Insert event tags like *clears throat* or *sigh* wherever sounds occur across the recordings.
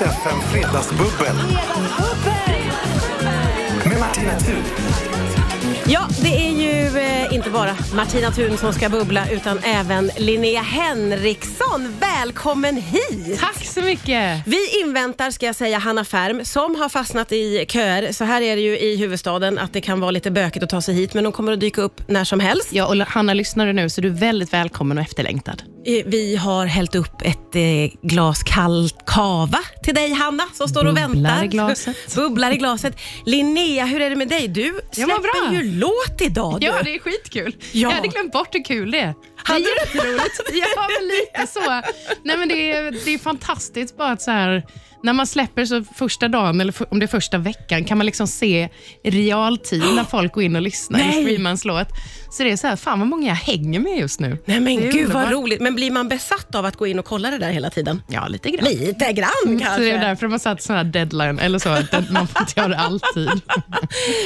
Riks FM Fredagsbubbel. Med Martina Thun. Ja, det är ju eh, inte bara Martina Thun som ska bubbla utan även Linnea Henriksson. Välkommen hit! Tack så mycket! Vi inväntar, ska jag säga, Hanna Färm som har fastnat i köer. Så här är det ju i huvudstaden att det kan vara lite bökigt att ta sig hit men de kommer att dyka upp när som helst. Ja, och Hanna lyssnar du nu så du är väldigt välkommen och efterlängtad. Eh, Vi har hällt upp ett eh, glas kall kava till dig Hanna som står och Bubblar väntar. i glaset. *laughs* Bubblar i glaset. Linnea, hur är det med dig? Du släpper ju låt idag. Du. Ja, det är skitkul. Ja. Jag hade glömt bort hur kul det är. Hade det är jätteroligt. ja, men lite så. *laughs* Nej, men det, är, det är fantastiskt bara att så här, när man släpper så första dagen, eller om det är första veckan, kan man liksom se i realtid när folk går in och lyssnar Nej. i streamans låt. Så det är så här, fan vad många jag hänger med just nu. Nej men gud vad underbart. roligt. Men blir man besatt av att gå in och kolla det där hela tiden? Ja, lite grann. Lite grann Så kanske. det är därför har satt sån här deadline, eller så, att man får inte göra det alltid. *laughs*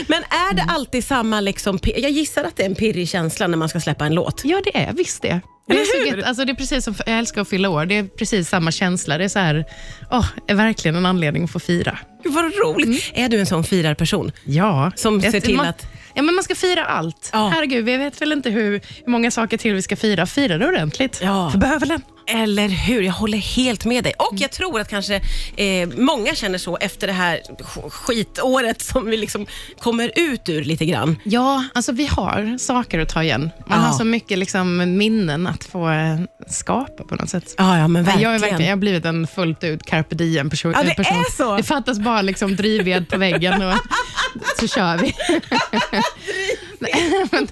Men är det alltid samma, liksom, jag gissar att det är en pirrig känsla när man ska släppa en låt. Ja, det är visst det. Det är, så gött. Alltså, det är precis som, jag älskar att fylla år. Det är precis samma känsla. Det är så här, åh, är verkligen en anledning att få fira. Gud vad roligt. Är du en sån firarperson? Ja. Som ser till man, att- Ja, men man ska fira allt. Ja. Herregud, vi vet väl inte hur, hur många saker till vi ska fira. Fira det ordentligt. Ja. För bövelen. Eller hur? Jag håller helt med dig. Och jag tror att kanske eh, många känner så efter det här sk- skitåret som vi liksom kommer ut ur lite grann. Ja, alltså vi har saker att ta igen. Man Ja. har så mycket liksom, minnen att få eh, skapa på något sätt. Ja, ja men verkligen. Jag, är verkligen, jag har blivit en fullt ut carpe diem person. Ja, det person. är så. Det fattas bara liksom drivved på väggen och *laughs* så kör vi. *laughs* *laughs* Nej, *laughs* men,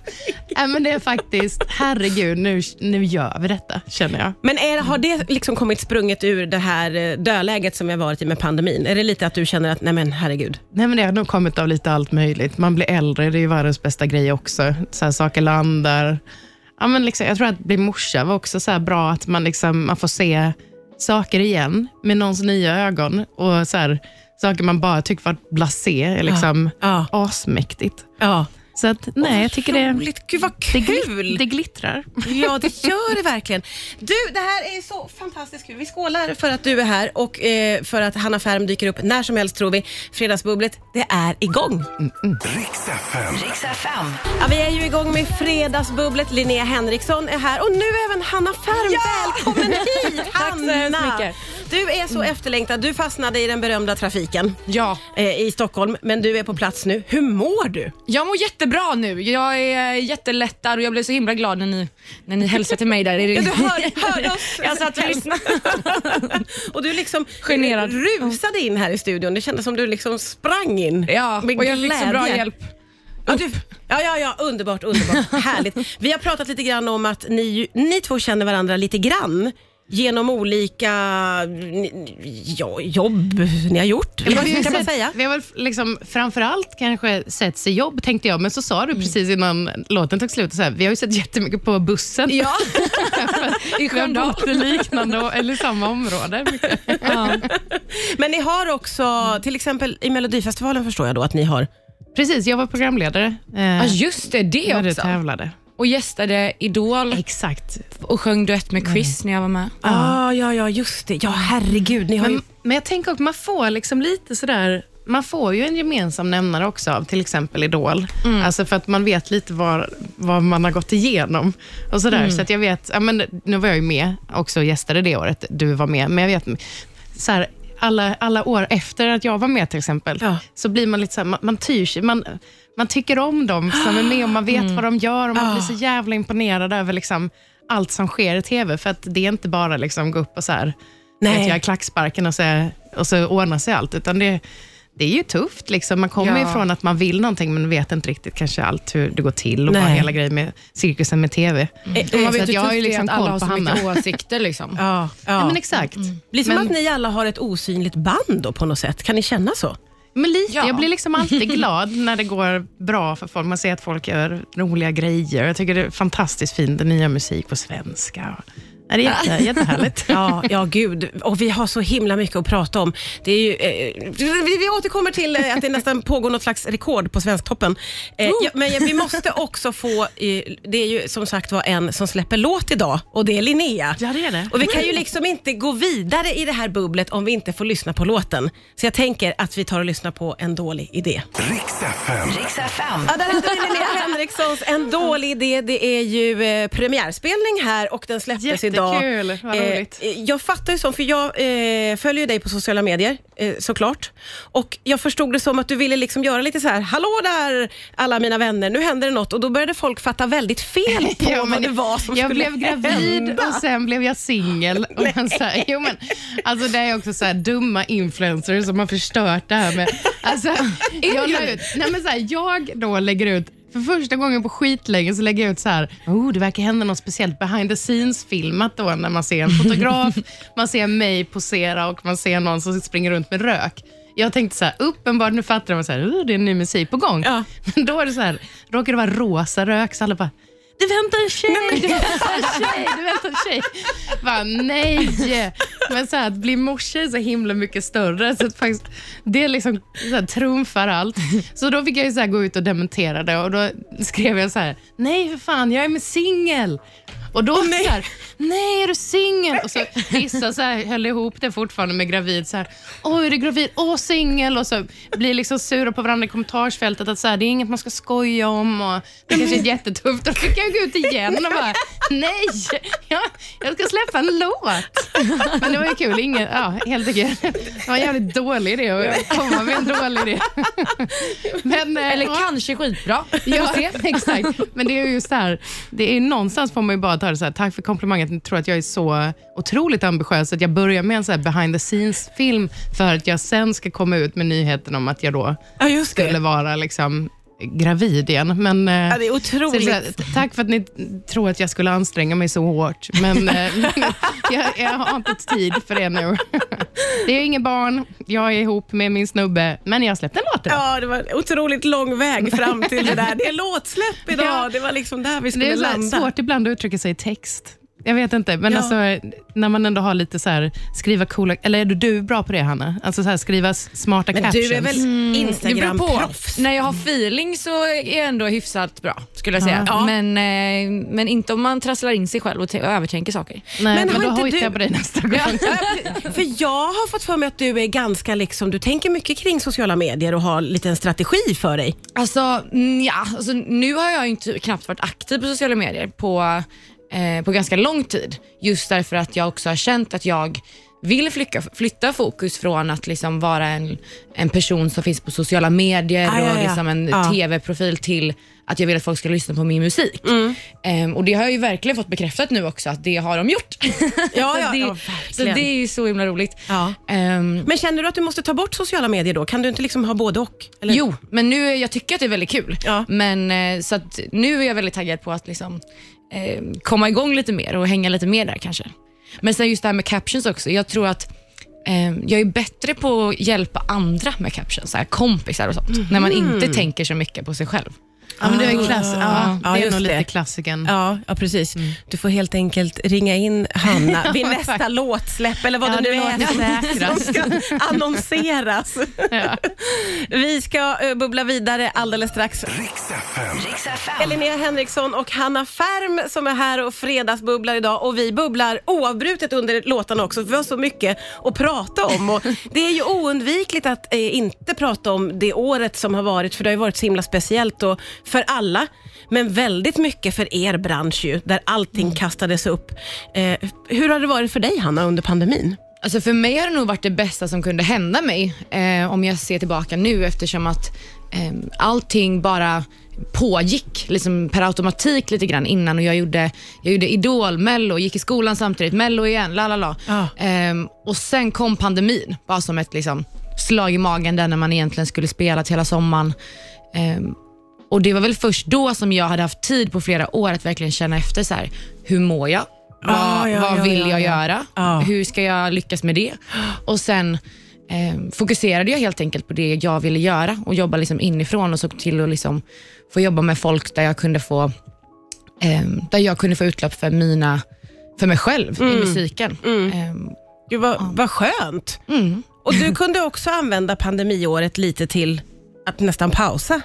nej, men det är faktiskt, herregud, nu, nu gör vi detta, känner jag. Men är, har det liksom kommit sprunget ur det här eh, dödläget som vi har varit i med pandemin? Är det lite att du känner att, nej men herregud. Nej, men det har nog kommit av lite allt möjligt. Man blir äldre, det är ju världens bästa grej också. Så här, saker landar. Ja, men liksom, jag tror att bli morsa var också så bra, att man, liksom, man får se saker igen med någons nya ögon. Och så här, Saker man bara tycker var blasé är liksom Ja. asmäktigt. Ja. Så att, nej, jag tycker det, Roligt. Gud vad det, kul! glit, det glittrar. Ja, det gör det verkligen. Du, det här är så fantastiskt kul. Vi skålar för att du är här och eh, för att Hanna Färm dyker upp när som helst tror vi. Fredagsbubblet, det är igång. Riks FM. Riks FM. Ja, vi är ju igång med Fredagsbubblet. Linnea Henriksson är här och nu även Hanna Färm. Välkommen hit, Hanna! *laughs* Tack så hemskt mycket. Du är så efterlängtad. Du fastnade i den berömda trafiken Ja, eh, i Stockholm, men du är på plats nu. Hur mår du? jag mår jättebra nu. Jag är jättelättad och jag blev så himla glad när ni, när ni hälsade till mig där. Ja, du hör, hörde oss. *laughs* Jag satt och lyssnade. *laughs* och du liksom Generad. rusade in här i studion. Det kändes som du liksom sprang in. Ja, med och jag fick så bra glädje. hjälp. Ja, du, ja, ja, ja, underbart, underbart. Härligt. Vi har pratat lite grann om att ni, ju- ni två känner varandra lite grann genom olika ja, jobb ni har gjort. Vad vi, har kan man säga? vi har väl liksom framförallt kanske sett i jobb, tänkte jag. Men så sa du precis innan låten tog slut, så här, vi har ju sett jättemycket på bussen. Ja, *laughs* i Sköndal. liknande, eller samma område. *laughs* mycket. Men ni har också, till exempel i Melodifestivalen förstår jag då att ni har Precis, jag var programledare. Eh, Ja, just det. Det när du också. tävlade. Och gästade Idol Exakt. och sjöng duett med Chris när jag var med. Ah, ja, ja, just det. Ja, herregud. Ni har ju... Men, men jag tänker att man får liksom lite sådär, man får ju en gemensam nämnare också av till exempel Idol. Alltså för att man vet lite vad, vad man har gått igenom. Och sådär. Så att jag vet, ja, men, nu var jag ju med också och gästade det året du var med, men jag vet så här, alla, alla år efter att jag var med till exempel, Ja. så blir man lite så här, man, man tyr sig, man, man tycker om dem som är med och man vet vad de gör och man blir så jävla imponerad över liksom allt som sker i TV. För att det är inte bara liksom gå upp och så här, Nej. vet jag, klacksparken och så, och så ordnar sig allt. Utan det, det är ju tufft. Liksom. Man kommer Ja. ifrån att man vill någonting, men vet inte riktigt kanske allt hur det går till och bara Nej. hela grejen med cirkusen med TV. Eh, Så Man vet hur jag har ju liksom att alla koll har på så mycket Hanna. åsikter. Liksom. *laughs* Ja, ja. Ja, men exakt. blir som men, att ni alla har ett osynligt band då på något sätt. Kan ni känna så? men lite. Ja. Jag blir liksom alltid *laughs* glad när det går bra för folk. Man ser att folk gör roliga grejer. Jag tycker det är fantastiskt fint, den nya musik på svenska. Är det jätte, *laughs* jättehärligt. Ja, ja, gud. Och vi har så himla mycket att prata om. Det är ju, eh, vi, vi återkommer till eh, att det nästan *laughs* pågår något slags rekord på Svensktoppen. Eh, ja, men ja, vi måste också få, eh, det är ju som sagt var en som släpper låt idag och det är Linnea. Ja, det är det. Och vi kan ju liksom inte gå vidare i det här bubblet om vi inte får lyssna på låten. Så jag tänker att vi tar och lyssnar på En dålig idé. Riks FM. Riks FM. Ja, där hade vi Linnea Henrikssons En dålig idé. Det är ju eh, premiärspelning här och den släpptes idag. Jättekul, vad roligt. Eh, jag fattar ju så, för jag eh, följer dig på sociala medier eh, såklart. Och jag förstod det som att du ville liksom göra lite så här, hallå där alla mina vänner, nu händer det något. Och då började folk fatta väldigt fel *laughs* på Ja, vad det var som jag skulle blev gravid hända. och sen blev jag singel. *laughs* Jo, men, alltså det är också så här, dumma influencers som har förstört det här med... Alltså, jag, ut, nej men så här, jag då lägger ut för första gången på skitlänge så lägger jag ut så här, oh, det verkar hända något speciellt behind the scenes-filmat då när man ser en fotograf, *laughs* man ser mig posera och man ser någon som springer runt med rök. Jag tänkte så här, uppenbart, nu fattar så här, oh, det är en ny musik på gång. Ja. *laughs* Men då är det så här, råkar det vara rosa rök, så alla bara, det väntar en tjej, det väntar en tjej, det väntar en tjej. Bara, nej. Men så här, att bli morsa är så himla mycket större, så att faktiskt, det liksom så här, trumfar allt. Så då fick jag så här, gå ut och dementera det och då skrev jag så här, nej för fan, jag är med singel. Och då nej. så här, nej är du singel? Och så vissa så här, höll ihop det fortfarande med gravid. Så här, Oj, är du gravid? Åh, singel. Och så blir liksom sura på varandra i kommentarsfältet. Att så här, det är inget man ska skoja om. Och det kanske är jättetufft. Och då fick jag gå ut igen och bara, nej, jag, släppa en låt. Men det var ju kul. Ingen, ja, helt enkelt. Det var en jävligt dålig idé att komma med en dålig idé. Men, eh, Eller ja. kanske skitbra. Ja, *laughs* exakt. Men det är ju så här, det är någonstans får man ju bara ta det så här, tack för komplimangen. Jag tror att jag är så otroligt ambitiös att jag börjar med en så här behind the scenes-film för att jag sen ska komma ut med nyheten om att jag då Ja, just skulle det. vara liksom gravid igen. Men, eh, Ja, det är otroligt. det är så tack för att ni tror att jag skulle anstränga mig så hårt, men eh, *laughs* jag, jag har inte tid för det nu. *laughs* Det är inget barn, jag är ihop med min snubbe, men jag har släppt en låt idag. Ja, det var en otroligt lång väg fram till det där. Det är låtsläpp idag. Ja. Det var liksom där vi Det skulle är så här landa. svårt ibland att uttrycka sig i text. Jag vet inte, men Ja. alltså, när man ändå har lite så här, skriva coola... Eller är du, du bra på det, Hanna? Alltså så här, skriva smarta Men captions? du är väl på. Instagram-proffs? När jag har feeling så är jag ändå hyfsat bra, skulle jag säga. Ja. Men, eh, men inte om man trasslar in sig själv och, och övertänker saker. Nej, Men men, har då inte hojtar du- jag på dig nästa gång. Ja, för jag har fått för mig att du är ganska liksom, du tänker mycket kring sociala medier och har lite en strategi för dig. Alltså, mm, ja, alltså, nu har jag ju inte, knappt varit aktiv på sociala medier på, eh, på ganska lång tid. Just därför att jag också har känt att jag vill flytta, flytta fokus från att liksom vara en, en person som finns på sociala medier Ah, ja, ja. och liksom en Ja. tv-profil till att jag vill att folk ska lyssna på min musik. Mm. Ehm, och Det har jag ju verkligen fått bekräftat nu också att det har de gjort. Ja, *laughs* så, ja, det, ja, så det är ju så himla roligt. Ja. Ehm, Men känner du att du måste ta bort sociala medier då? Kan du inte liksom ha både och? Eller? Jo, men nu, jag tycker att det är väldigt kul. Ja. Men, eh, så nu är jag väldigt taggad på att liksom, eh, komma igång lite mer och hänga lite mer där kanske. Men sen just det här med captions också. Jag tror att eh, jag är bättre på att hjälpa andra med captions, så här, kompisar och sånt. När man inte tänker så mycket på sig själv. Ja, men det är, klass, ja, Ja, det är nog lite klassiken. Ja, ja precis. Du får helt enkelt ringa in Hanna *laughs* vid nästa låtsläpp eller vad Ja, det nu det är som ska *laughs* annonseras. Ja. Vi ska eh, bubbla vidare alldeles strax. Linnea Henriksson och Hanna Färm som är här och fredagsbubblar idag. Och vi bubblar oavbrutet under låtarna också för vi har så mycket att prata om. Och det är ju oundvikligt att eh, inte prata om det året som har varit för det har ju varit så himla speciellt. Och för alla men väldigt mycket för er bransch ju där allting kastades upp. Eh, hur har det varit för dig Hanna under pandemin? Alltså för mig har det nog varit det bästa som kunde hända mig, eh, om jag ser tillbaka nu, eftersom att eh, allting bara pågick liksom per automatik lite grann innan och jag gjorde, jag gjorde Idol, Mello, gick i skolan samtidigt, Mello igen, la la la. Ehm, och sen kom pandemin, bara som ett liksom, slag i magen där när man egentligen skulle spela till hela sommaren. Ehm, och Det var väl först då som jag hade haft tid på flera år att verkligen känna efter, så här, hur mår jag? Vad, Ah, ja, vad vill ja, jag ja. göra? Ja. Hur ska jag lyckas med det? Och sen eh, fokuserade jag helt enkelt på det jag ville göra och jobba liksom inifrån och såg till att liksom få jobba med folk där jag kunde få, eh, där jag kunde få utlopp för mina för mig själv i musiken. Ehm, Gud, vad, vad skönt. mm. Och du kunde också använda pandemiåret lite till att nästan pausa,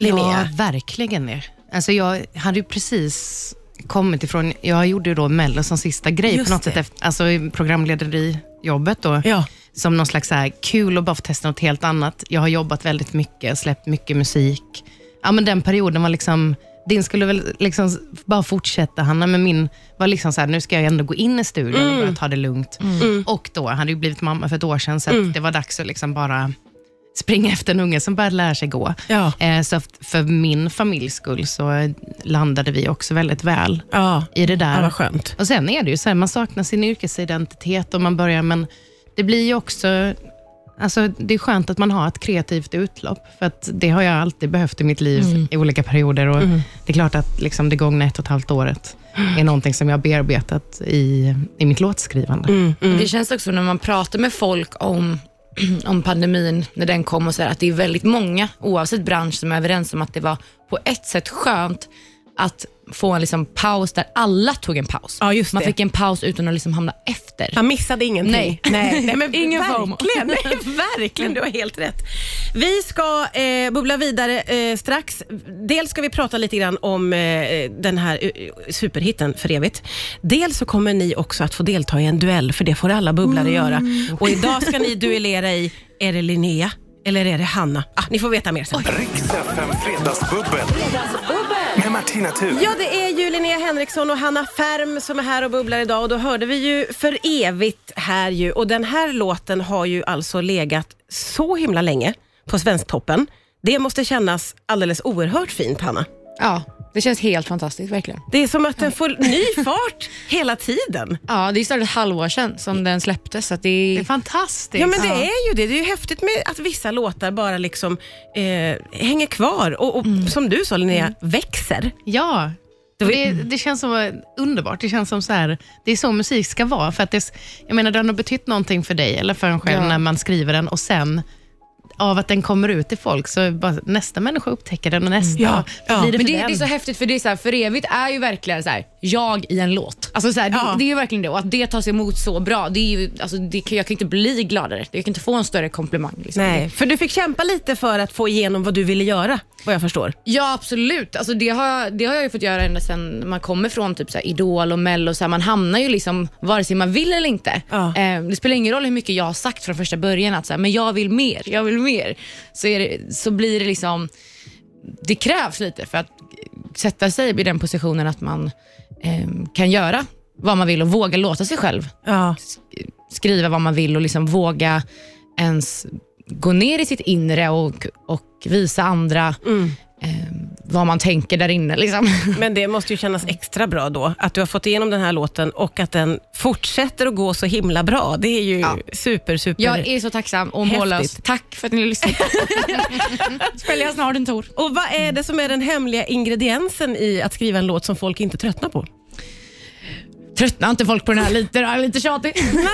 Linnea. Ja, verkligen det. Alltså jag hade ju precis kommit ifrån, jag gjorde ju då Mello som sista grej Just på något det. sätt, efter, alltså programlederijobbet då. Ja. Som någon slags så här kul att bara få testa något helt annat. Jag har jobbat väldigt mycket, släppt mycket musik. Ja, men den perioden var liksom, din skulle väl liksom bara fortsätta Hanna, men min var liksom så här, nu ska jag ändå gå in i studion och börja ta det lugnt. Och då hade jag blivit mamma för ett år sedan, så att det var dags att liksom bara springa efter en unge som började lära sig gå. Ja. Eh, så för min familjs skull så landade vi också väldigt väl Ja. i det där. ja, vad skönt. Och Sen är det ju så här, man saknar sin yrkesidentitet och man börjar, men det blir ju också, alltså det är skönt att man har ett kreativt utlopp, för att det har jag alltid behövt i mitt liv i olika perioder. Och Det är klart att liksom det gångna ett och ett halvt året är någonting som jag har bearbetat i, i mitt låtskrivande. Det känns också när man pratar med folk om, *clears throat* om pandemin, när den kom, och så här, att det är väldigt många, oavsett bransch, som är överens om att det var på ett sätt skönt att få en liksom paus där alla tog en paus. Ja, just man det. fick en paus utan att liksom hamna efter. Man missade ingenting. Nej. *laughs* nej, nej men Ingen verkligen, nej, *laughs* verkligen, du har helt rätt. Vi ska eh, bubbla vidare eh, strax. Dels ska vi prata lite grann om eh, den här eh, superhitten för evigt. Dels så kommer ni också att få delta i en duell, för det får alla bubblare göra. Och idag ska ni duellera i, är det Linnea eller är det Hanna? Ah, ni får veta mer sen. Riks FM Fredagsbubbel. Med Martina Thun. Ja, det är ju Linnea Henriksson och Hanna Färm som är här och bubblar idag och då hörde vi ju För evigt här ju och den här låten har ju alltså legat så himla länge på Svensktoppen. Det måste kännas alldeles oerhört fint, Hanna. Ja, det känns helt fantastiskt verkligen. Det är som att den får ny *laughs* fart hela tiden. Ja, det är snart ett halvår sedan som den släpptes, så att det Det är... fantastiskt. Ja, men det är ju det. Det är ju häftigt med att vissa låtar bara liksom eh, hänger kvar och, och som du sa Linnea, växer. Ja, det, det känns som underbart. Det känns som så här, det är så musik ska vara. För att det, jag menar, den har betytt någonting för dig eller för en själv Ja. när man skriver den och sen av att den kommer ut till folk så bara, nästa människa upptäcker den och nästa. Ja, ja. blir det Men det, den. det är så häftigt för det är så här, för evigt är ju verkligen så här, jag i en låt. Alltså så här, det, det är ju verkligen det och att det tas emot så bra, det är ju, alltså, det, kan- jag kan inte bli gladare. Jag kan inte få en större komplimang. Liksom. Nej, för du fick kämpa lite för att få igenom vad du ville göra, vad jag förstår. Ja absolut, alltså, det, har, det har jag ju fått göra ända sedan man kommer från typ så här, Idol och Mello. Så här, man hamnar ju liksom vare sig man vill eller inte. Ja. Eh, det spelar ingen roll hur mycket jag har sagt från första början att så här, men jag vill mer, jag vill mer. Så, det, så blir det liksom, det krävs lite för att sätta sig i den positionen att man kan göra vad man vill och våga låta sig själv Ja. skriva vad man vill och liksom våga ens gå ner i sitt inre och, och visa andra eh, vad man tänker där inne. Liksom. *laughs* Men det måste ju kännas extra bra då, att du har fått igenom den här låten och att den fortsätter att gå så himla bra. Det är ju Ja. super, super. Jag är så tacksam och mållös. Tack för att ni lyssnade. *laughs* Spelar jag snart en tour. Och vad är det som är den hemliga ingrediensen i att skriva en låt som folk inte tröttnar på? Tröttnar inte folk på den här lite? Lite tjatig. Nej,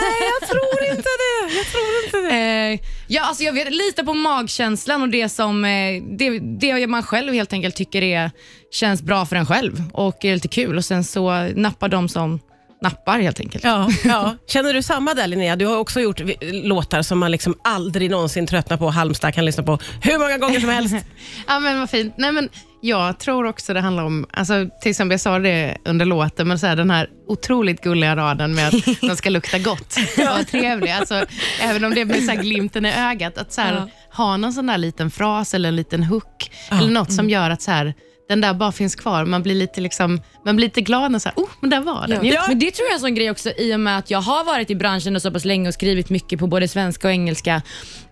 jag tror inte det. Jag tror inte det. *laughs* Eh, ja, alltså jag vet, lita på magkänslan och det som eh, det, det man själv helt enkelt tycker är, känns bra för en själv och är lite kul. Och sen så nappar de som nappar helt enkelt. Ja, ja. Känner du samma där Linnea? Du har också gjort låtar som man liksom aldrig någonsin tröttnar på. Halmstad kan lyssna på hur många gånger som helst. *laughs* Ja, men vad fint. Nej, men jag tror också det handlar om, alltså, till exempel jag sa det under låten, men så här, den här otroligt gulliga raden med att *laughs* de ska lukta gott och vara trevliga. Alltså, även om det blir så här glimten i ögat, att så här, Ja. ha någon sån där liten fras eller en liten hook, eller något som gör att så här, den där bara finns kvar. Man blir lite, liksom, man blir lite glad när så här, oh, men där var den. Ja. Men det tror jag är en sån grej också i och med att jag har varit i branschen och så pass länge och skrivit mycket på både svenska och engelska.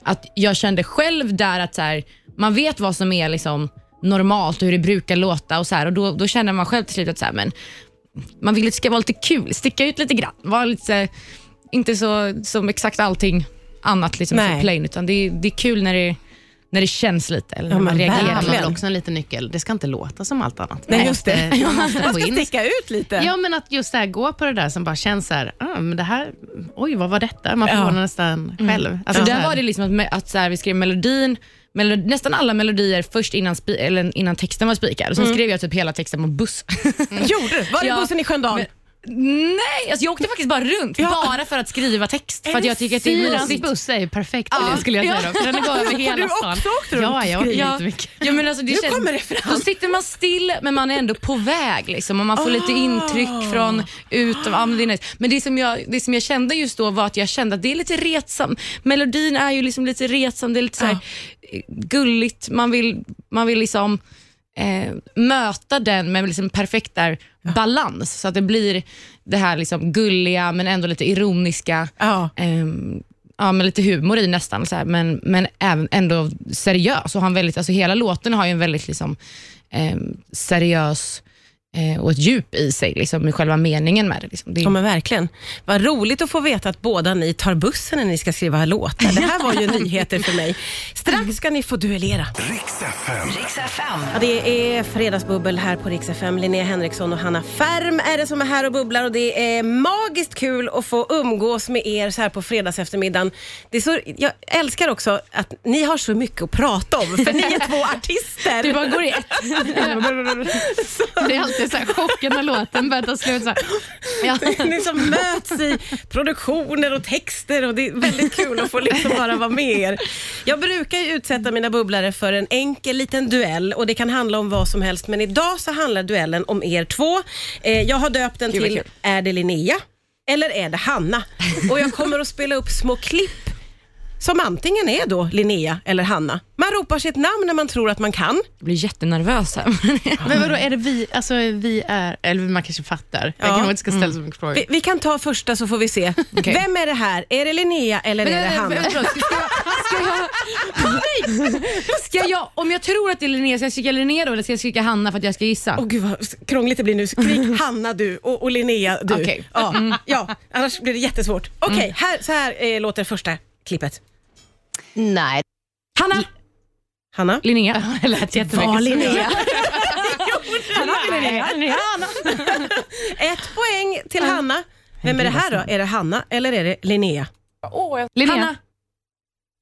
Att jag kände själv där att så här, man vet vad som är liksom normalt och hur det brukar låta och så här, och då, då känner man själv till slut att så här, men man vill att det ska vara lite kul, sticka ut lite grann. Vara lite, inte så som exakt allting annat liksom, Nej. så plain, utan det, är- det är kul när det, när det känns lite eller Ja, man Det reagerar. Verkligen. väl också en liten nyckel. Det ska inte låta som allt annat. Nej, just det. *laughs* Man måste Man få ska sticka ut lite. Ja, men att just det här, gå på det där som bara känns så här, ah, men det här, oj vad var detta? Man Ja. förvånar nästan själv. Alltså, så där var det liksom att, att så här, vi skrev melodin, melod, nästan alla melodier först innan, eller innan texten var spikad. Och sen skrev jag typ hela texten på buss. Gjorde du? Var det *laughs* Ja, bussen i Sköndal? Nej, alltså jag åkte faktiskt bara runt, bara för att skriva text. För att jag tycker att det är mysigt. buss är ju perfekt för det skulle jag säga då, för den går över hela du stan. också åkt runt Ja, jag jättemycket. Ja, men alltså det Nu känns, kommer det fram. Då sitter man still men man är ändå på väg liksom, och man får lite intryck från ja, men det nice. Men det som, jag, det som jag kände just då var att jag kände att det är lite retsam. Melodin är ju liksom lite retsam, det är lite så här, eh, gulligt. Man vill, man vill liksom eh, möta den med liksom perfekt där balans så att det blir det här liksom gulliga men ändå lite ironiska. Ja. Ehm, ja, med lite humor i nästan, så här, men, men även ändå seriös. Och han väldigt, alltså hela låten har ju en väldigt liksom, ehm, seriös eh, och ett djup i sig, liksom, med själva meningen med det. Liksom. det Ja, men verkligen. Vad roligt att få veta att båda ni tar bussen när ni ska skriva låtar. Det här var ju *laughs* nyheter för mig. Strax ska ni få duellera. Riks FM. Riks FM. Ja, det är fredagsbubbel här på Rix FM. Linnea Henriksson och Hanna Färm är det som är här och bubblar och det är magiskt kul att få umgås med er så här på fredagseftermiddagen. Det är så, jag älskar också att ni har så mycket att prata om, för ni är två *laughs* artister. Det bara går i ett. *laughs* Det är alltid så här chocken när låten börjar ta slut. Så här. Ja. Ni som möts i produktioner och texter och det är väldigt kul att få liksom bara vara med er. Jag brukar ju utsätta mina bubblare för en enkel liten duell och det kan handla om vad som helst men idag så handlar duellen om er två. Eh, jag har döpt den Gud, till kul. Är det Linnea eller är det Hanna? Och jag kommer att spela upp små klipp som antingen är då Linnea eller Hanna. Man ropar sitt namn när man tror att man kan. Jag blir jättenervös här. *laughs* Men vadå, är det vi, alltså vi är, eller man kanske fattar. Jag Ja. kanske inte ska ställa så mycket frågor. Vi, vi kan ta första så får vi se. Okej. Vem är det här? Är det Linnea eller är det Hanna? Ska jag, ska jag, ska jag, om jag tror att det är Linnea, ska jag skrika Linnea då eller ska jag skrika Hanna för att jag ska gissa? Åh gud vad krångligt det blir nu. Skrik *laughs* Hanna du och, och Linnea du. Okej. Ja, ja, annars blir det jättesvårt. Okej, här, så här eh, låter första klippet. Nej. Hanna! Hanna? Linnea. Det lät jättemycket. Var Linnea. *laughs* Linnea. Linnea. Hanna. Ett poäng till Hanna. Vem är det här då? Är det Hanna eller är det Linnea? Linnea. Hanna.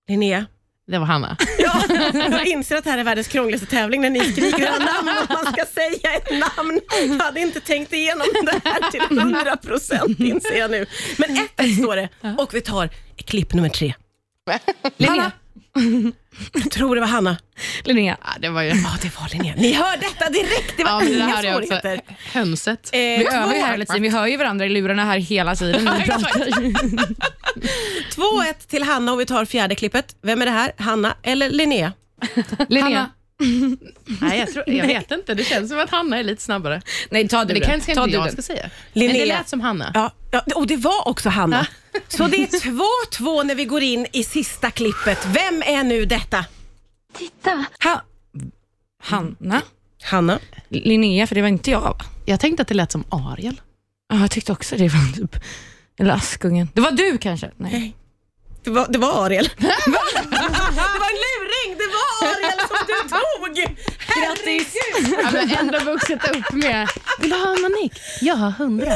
Linnea. Det var Hanna. *laughs* Ja, jag inser att det här är världens krångligaste tävling när ni skriker era namn och man ska säga ett namn. Jag hade inte tänkt igenom det här till 100 procent inser jag nu. Men ett, ett står det och vi tar klipp nummer tre. Linnea. Jag tror det var Hanna. Linnea. Ja, det var ju... Ja, det var Linnea. Ni hör detta direkt. Det var Ja, men det inga också. svårigheter. Hönset. Eh, Vi övar ju här hela tiden. Vi hör ju varandra i lurarna här hela tiden. när vi pratar. *laughs* 2-1 till Hanna och vi tar fjärde klippet. Vem är det här? Hanna eller Linnea? Linnea. Hanna. Nej, jag, tror, jag vet inte. Det känns som att Hanna är lite snabbare. Nej, ta du Det den. kanske Ta inte du jag den. ska säga. Linnea. Men det lät som Hanna. Ja, ja, och det var också Hanna. Så det är 2-2 när vi går in i sista klippet. Vem är nu detta? Ha. Hanna. Hanna. Linnea, för det var inte jag va? Jag tänkte att det lät som Ariel. Ja, jag tyckte också det var typ... Eller Askungen. Det var du kanske? Nej. Det var, det var Ariel. *laughs* det var en luring! Det var Ariel som du tog! Grattis! Ja, men ändå vuxit upp med, vill du ha en manik? Jag har hundra.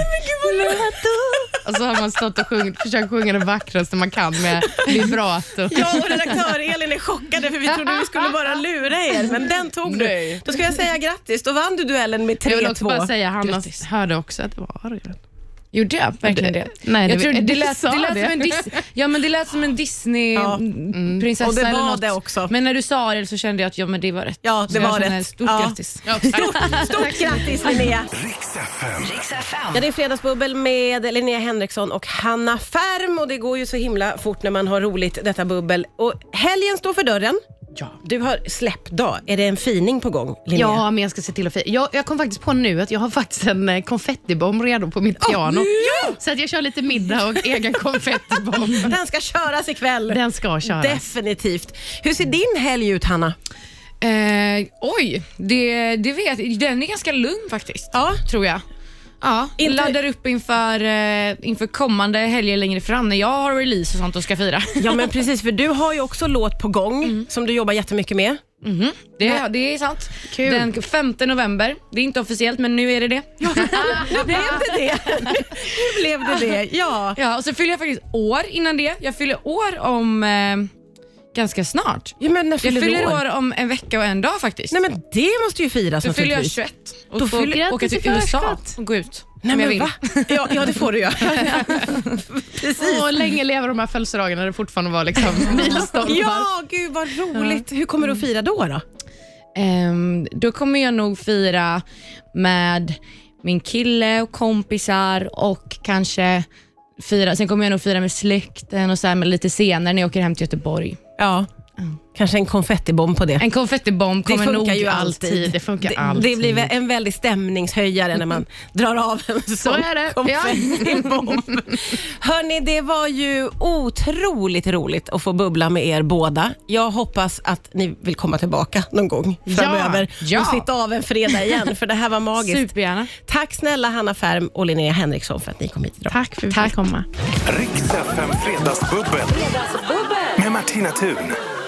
Och så har man stått och sjungit, försökt sjunga det vackraste man kan med vibrato. Jag och redaktör Elin är chockade för vi trodde vi skulle bara lura er, men den tog du. Nej. Då ska jag säga grattis, då vann du duellen med 3-2. Jag vill också bara säga, Hanna Grattis. hörde också att det var Ariel. Gjorde jag verkligen det? Nej, jag det- tror det, lät, det lät det. som en Dis- *laughs* ja, men det lät som en Ja. Disney-prinsessa Och det eller var något. det också. Men när du sa det så kände jag att ja, men det var rätt. Ja, det Så var rätt. Stort Ja. grattis. Stort, stort grattis Linnea! Ja, det är Fredagsbubbel med Linnea Henriksson och Hanna Färm och det går ju så himla fort när man har roligt detta bubbel. Och helgen står för dörren. Ja. Du har släppdag. Är det en fining på gång, Linnea? Ja, men jag ska se till att fira. Jag, jag kom faktiskt på nu att jag har faktiskt en eh, konfettibomb redo på mitt piano. ja! Så att jag kör lite middag och egen *laughs* konfettibomb. Den ska köras ikväll. Den ska köras. Definitivt. Hur ser din helg ut, Hanna? Eh, oj, det, det vet. Den är ganska lugn faktiskt. Ja. Tror jag. Ja, Inte- laddar upp inför, eh, inför kommande helger längre fram när jag har release och sånt och ska fira. Ja, men *laughs* precis, för du har ju också låt på gång som du jobbar jättemycket med. Det, det är sant. Kul. Den 5 november. Det är inte officiellt, men nu är det det. *laughs* *laughs* Nu blev det det. Nu blev det det, ja. Ja, och så fyller jag faktiskt år innan det. Jag fyller år om eh, ganska snart. Ja, men när Jag fyller du fyller år? år om en vecka och en dag faktiskt. Nej, men det måste ju firas Då fyller jag naturligtvis. 21 och Då får fyller- åka till USA och gå ut Nej, om jag men vill. va? Ja, ja, det får du göra. *laughs* Precis. Och länge lever de här födelsedagarna när det fortfarande var liksom *laughs* milstolpar. Ja, gud vad roligt. Hur kommer du att fira då? då? Ehm, då kommer jag nog fira med min kille och kompisar och kanske fira, sen kommer jag nog fira med släkten och så här, med lite senare när jag åker hem till Göteborg. Ja. Kanske en konfettibomb på det. En konfettibomb Det kommer funkar nog ju alltid. alltid. Det funkar det, alltid. det blir en väldig stämningshöjare när man drar av en sån är det. konfettibomb. Hörni, det var ju otroligt roligt att få bubbla med er båda. Jag hoppas att ni vill komma tillbaka någon gång framöver ja. och sitta av en fredag igen, för det här var magiskt. Supergärna. Tack snälla Hanna Färm och Linnea Henriksson för att ni kom hit idag. Tack för att vi fick komma. Riks FM Fredagsbubbel. Martina Thun.